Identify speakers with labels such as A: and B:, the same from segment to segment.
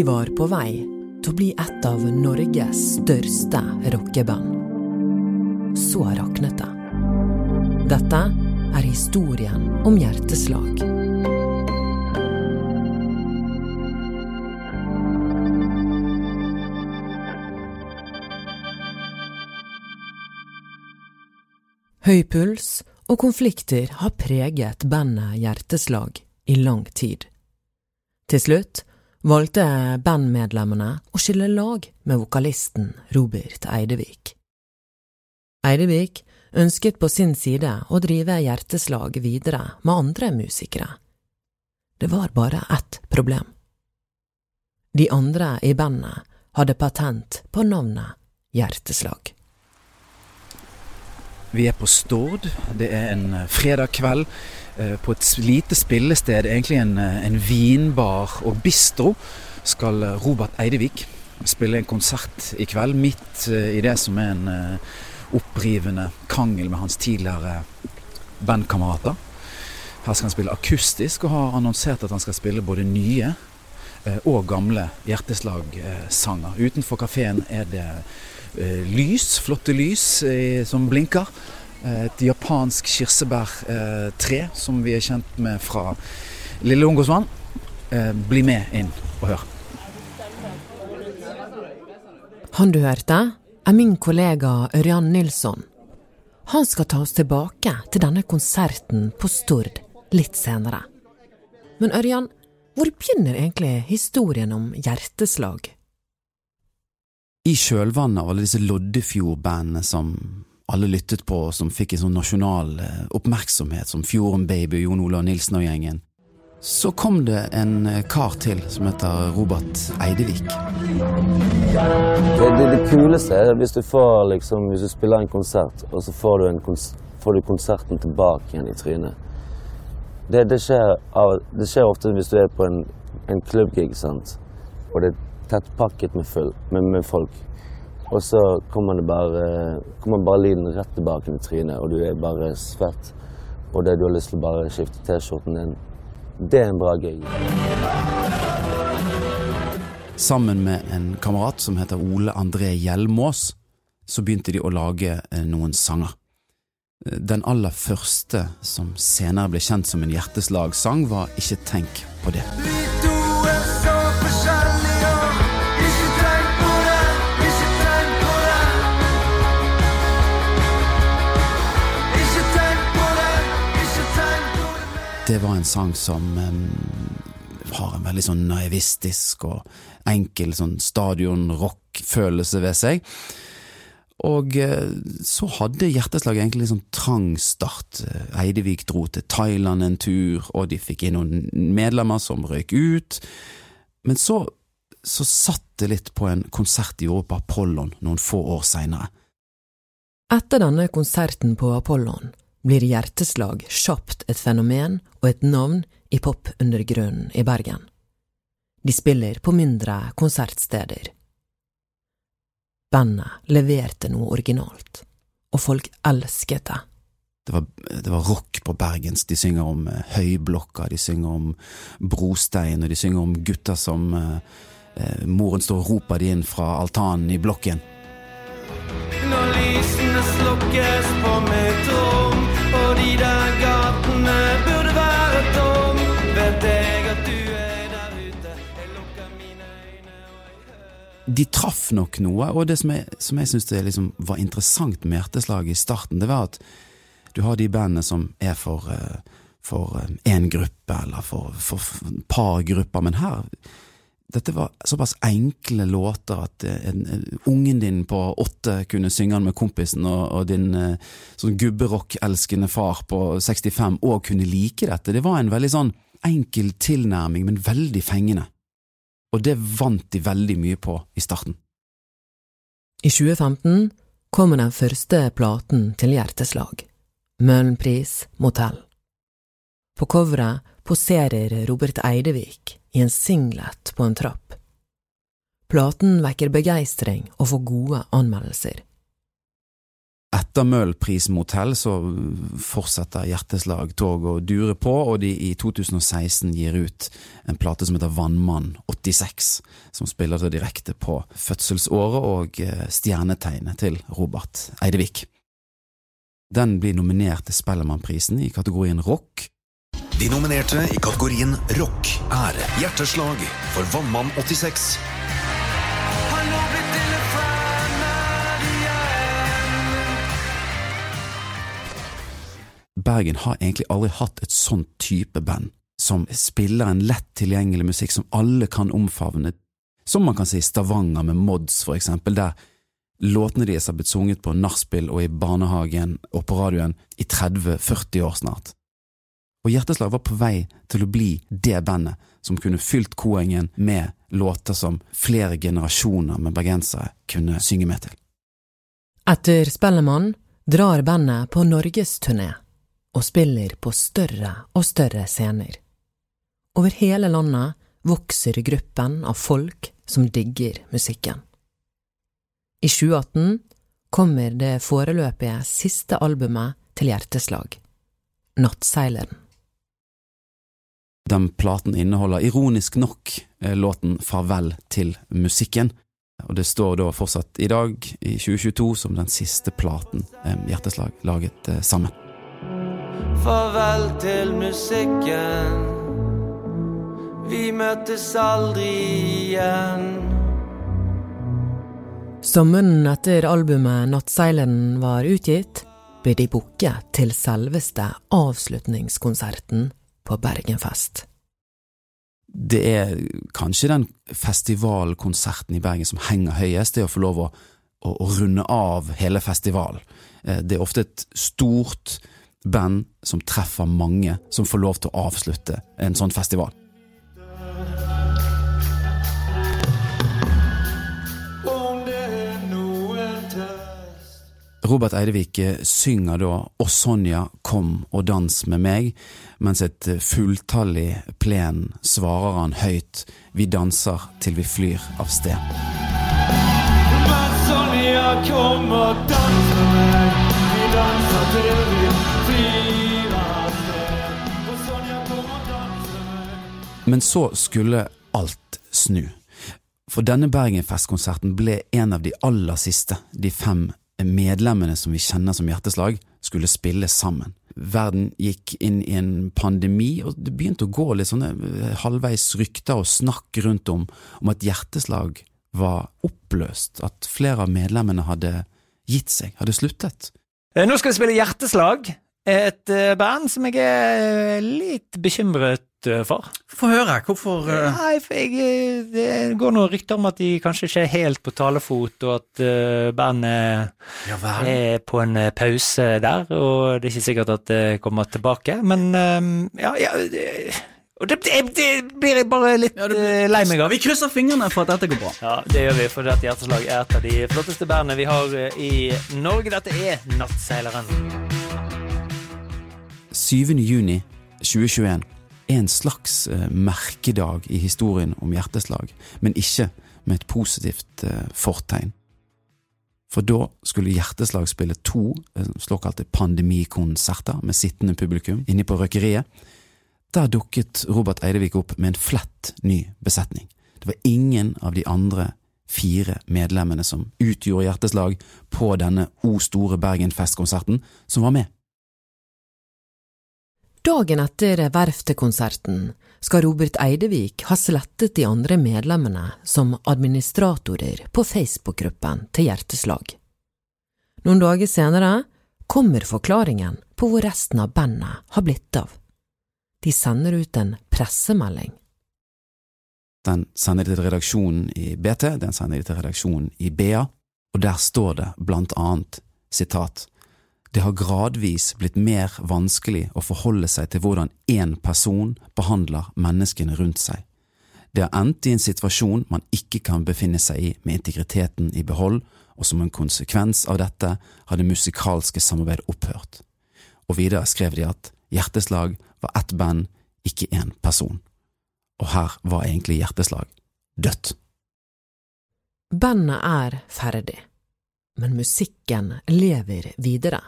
A: Vi var på vei til å bli et av Norges største rockeband. Så raknet det. Dette er historien om hjerteslag. Høy puls og konflikter har preget bandet Hjerteslag i lang tid. Til slutt valgte bandmedlemmene å skille lag med vokalisten Robert Eidevik. Eidevik ønsket på sin side å drive Hjerteslag videre med andre musikere. Det var bare ett problem. De andre i bandet hadde patent på navnet Hjerteslag.
B: Vi er på Stord. Det er en fredag kveld på et lite spillested, egentlig en, en vinbar og bistro, skal Robert Eidevik spille en konsert i kveld. Midt i det som er en opprivende krangel med hans tidligere bandkamerater. Her skal han spille akustisk, og har annonsert at han skal spille både nye og gamle hjerteslagsanger. Utenfor kafeen er det lys, flotte lys som blinker. Et japansk kirsebærtre som vi er kjent med fra Lille Lungåsvann. Bli med inn og hør.
A: Han du hørte, er min kollega Ørjan Nilsson. Han skal ta oss tilbake til denne konserten på Stord litt senere. Men Ørjan, hvor begynner egentlig historien om hjerteslag?
C: I kjølvannet av alle disse Loddefjord-bandene som alle lyttet på, og som fikk en sånn nasjonal oppmerksomhet, som Fjorden Baby, Jon Olav Nilsen og gjengen, så kom det en kar til som heter Robert Eidevik.
D: Det, det, det kuleste er hvis du, får, liksom, hvis du spiller en konsert, og så får du, kons får du konserten tilbake igjen i trynet. Det, det, skjer, det, skjer, ofte hvis du er på en, en klubbgig, og det er tettpakket med, full, med, med folk. Og så kommer det bare, kommer bare lyden rett tilbake i trynet, og du er bare svett. Og det du har lyst til å bare skifte T-skjorten din. Det er en bra gig.
C: Sammen med en kamerat som heter Ole André Hjelmås, så begynte de å lage noen sanger. Den aller første som senere ble kjent som en hjerteslagsang, var Ikke tenk på det. Det var en sang som um, har en veldig sånn naivistisk og enkel sånn stadion-rock-følelse ved seg. Og så hadde Hjerteslag egentlig sånn trang start. Eidevik dro til Thailand en tur, og de fikk inn noen medlemmer som røyk ut. Men så, så satt det litt på en konsert i Europa, Apollon noen få år seinere.
A: Etter denne konserten på Apollon blir hjerteslag kjapt et fenomen og et navn i popundergrunnen i Bergen. De spiller på mindre konsertsteder. Bandet leverte noe originalt, og folk elsket det.
C: Det var, det var rock på bergens. De synger om uh, høyblokka, de synger om brostein, og de synger om gutter som uh, uh, Moren står og roper de inn fra altanen i blokken. Når lysene slukkes på mitt De traff nok noe, og det som jeg, som jeg syns liksom var interessant med hjerteslaget i starten, det var at du har de bandene som er for for én gruppe, eller for, for, for et par grupper, men her dette var såpass enkle låter at en, en, ungen din på åtte kunne synge den med kompisen, og, og din sånn gubberock-elskende far på 65 òg kunne like dette. Det var en veldig sånn enkel tilnærming, men veldig fengende. Og det vant de veldig mye på i starten.
A: I 2015 kommer den første platen til Hjerteslag, Møhlenpris Motell. På coveret poserer Robert Eidevik i en singlet på en trapp. Platen vekker begeistring og får gode anmeldelser.
C: Etter Møhlenprisen motell så fortsetter Hjerteslag tog å dure på, og de i 2016 gir ut en plate som heter Vannmann 86, som spiller så direkte på fødselsåret og eh, stjernetegnet til Robert Eidevik. Den blir nominert til Spellemannprisen i kategorien rock.
E: De nominerte i kategorien rock er Hjerteslag for Vannmann 86,
C: Bergen har egentlig aldri hatt et sånn type band, som spiller en lett tilgjengelig musikk som alle kan omfavne, som man kan si Stavanger med Mods for eksempel, der låtene deres har blitt sunget på nachspiel og i barnehagen og på radioen i 30–40 år snart. Og Hjerteslag var på vei til å bli det bandet som kunne fylt Koengen med låter som flere generasjoner med bergensere kunne synge med til.
A: Etter Spellemann drar bandet på norgesturné og spiller på større og større scener. Over hele landet vokser gruppen av folk som digger musikken. I 2018 kommer det foreløpige siste albumet til Hjerteslag, Nattseileren.
C: Den platen inneholder ironisk nok eh, låten Farvel til musikken, og det står da fortsatt i dag, i 2022, som den siste platen eh, Hjerteslag laget eh, sammen.
F: Farvel til musikken. Vi møtes aldri igjen.
A: Sommeren etter albumet Nattseileren var utgitt, ble de booket til selveste avslutningskonserten på Bergenfest.
C: Det er kanskje den festivalkonserten i Bergen som henger høyest, det å få lov å, å, å runde av hele festivalen. Eh, det er ofte et stort band som treffer mange, som får lov til å avslutte en sånn festival. Robert Eidevik eh, synger da Og Sonja kom og dans med meg, mens et eh, fulltallig plen svarer han høyt Vi danser til vi flyr av sted.
F: Sonja, kom og dans med meg. Vi danser til vi
C: Men så skulle alt snu. For denne Bergenfest-konserten ble en av de aller siste de fem medlemmene som vi kjenner som Hjerteslag, skulle spille sammen. Verden gikk inn i en pandemi, og det begynte å gå litt sånne eh, halvveis rykter og snakk rundt om, om at Hjerteslag var oppløst, at flere av medlemmene hadde gitt seg, hadde sluttet.
G: Eh, nå skal vi spille Hjerteslag, et eh, band som jeg er litt bekymret Eh, for.
H: Få høre. Hvorfor uh...
G: Nei, for jeg, eh, Det går noen rykter om at de kanskje ikke er helt på talefot, og at uh, bandet ja, er på en pause der. Og det er ikke sikkert at det kommer tilbake, men um, ja, ja det, og det, det, det, blir jeg bare litt ja, blir, lei meg av.
H: Vi krysser fingrene for at dette går bra.
G: Ja, det gjør vi, for dette hjerteslag er et av de flotteste bandene vi har i Norge. Dette er Nattseileren.
C: 7. juni 2021 er en slags eh, merkedag i historien om hjerteslag, men ikke med et positivt eh, fortegn. For da skulle Hjerteslag spille to eh, såkalte pandemikonserter med sittende publikum inne på røkeriet. Der dukket Robert Eidevik opp med en flett ny besetning. Det var ingen av de andre fire medlemmene som utgjorde Hjerteslag på denne O store Bergen festkonserten, som var med.
A: Dagen etter Verftet-konserten skal Robert Eidevik ha slettet de andre medlemmene som administratorer på Facebook-gruppen til Hjerteslag. Noen dager senere kommer forklaringen på hvor resten av bandet har blitt av. De sender ut en pressemelding.
C: Den sender de til redaksjonen i BT, den sender de til redaksjonen i BA, og der står det blant annet sitat det har gradvis blitt mer vanskelig å forholde seg til hvordan én person behandler menneskene rundt seg. Det har endt i en situasjon man ikke kan befinne seg i med integriteten i behold, og som en konsekvens av dette har det musikalske samarbeidet opphørt. Og videre skrev de at Hjerteslag var ett band, ikke én person. Og her var egentlig Hjerteslag dødt.
A: Bandet er ferdig men musikken lever videre.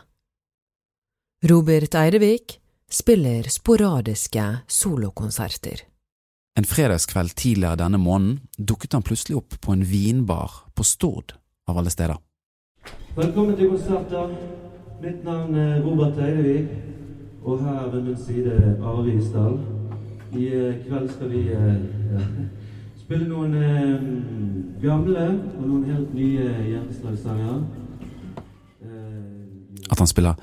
A: Robert Eidevik spiller sporadiske solokonserter.
C: En fredagskveld tidligere denne måneden dukket han plutselig opp på en vinbar på Stord, av alle steder.
F: Velkommen til konserter. Mitt navn er Robert Eidevik, og her ved min side Are Isdal. I eh, kveld skal vi ja, spille noen eh, gamle og noen helt nye hjerteslagsanger. Eh,
C: At han spiller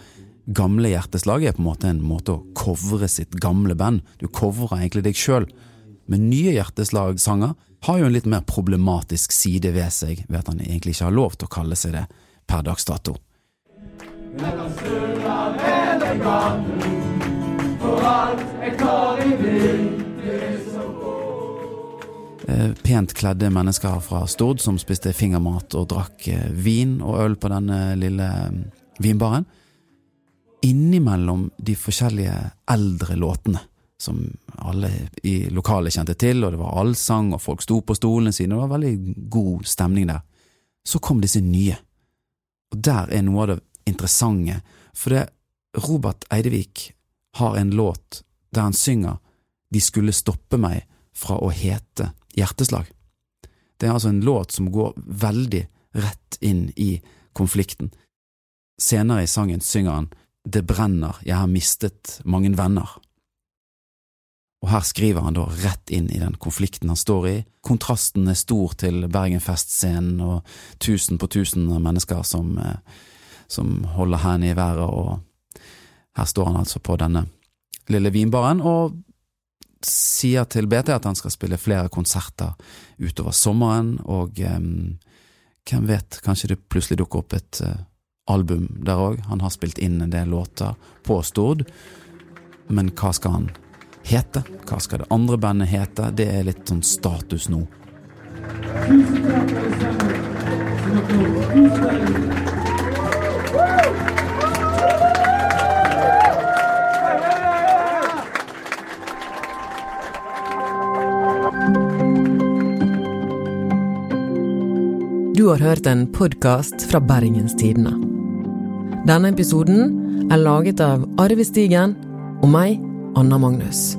C: gamle hjerteslag er på en måte en måte å covre sitt gamle band. Du covrer egentlig deg sjøl. Men nye hjerteslagsanger har jo en litt mer problematisk side ved seg, ved at han egentlig ikke har lov til å kalle seg det per dags dato. Eh, Pent kledde mennesker fra Stord som spiste fingermat og drakk eh, vin og øl på denne lille eh, vinbaren. Innimellom de forskjellige eldre låtene som alle i lokalet kjente til, og det var allsang, og folk sto på stolene sine, og det var veldig god stemning der. Så kom disse nye. Og der er noe av det interessante, for det Robert Eidevik har en låt der han synger De skulle stoppe meg fra å hete hjerteslag. Det er altså en låt som går veldig rett inn i konflikten. Senere i sangen synger han Det brenner, jeg har mistet mange venner. Og her skriver han da rett inn i den konflikten han står i. Kontrasten er stor til Bergenfestscenen og tusen på tusen mennesker som, eh, som holder hendene i været, og her står han altså på denne lille vinbaren og sier til BT at han skal spille flere konserter utover sommeren, og eh, hvem vet, kanskje det plutselig dukker opp et eh, album der òg. Han har spilt inn en del låter på Stord, men hva skal han hete? Hva skal det andre bandet hete? Det er litt sånn status nå.
A: Du har hørt en podkast fra Bergens Tidende. Denne episoden er laget av Arve Stigen og meg, Anna Magnus.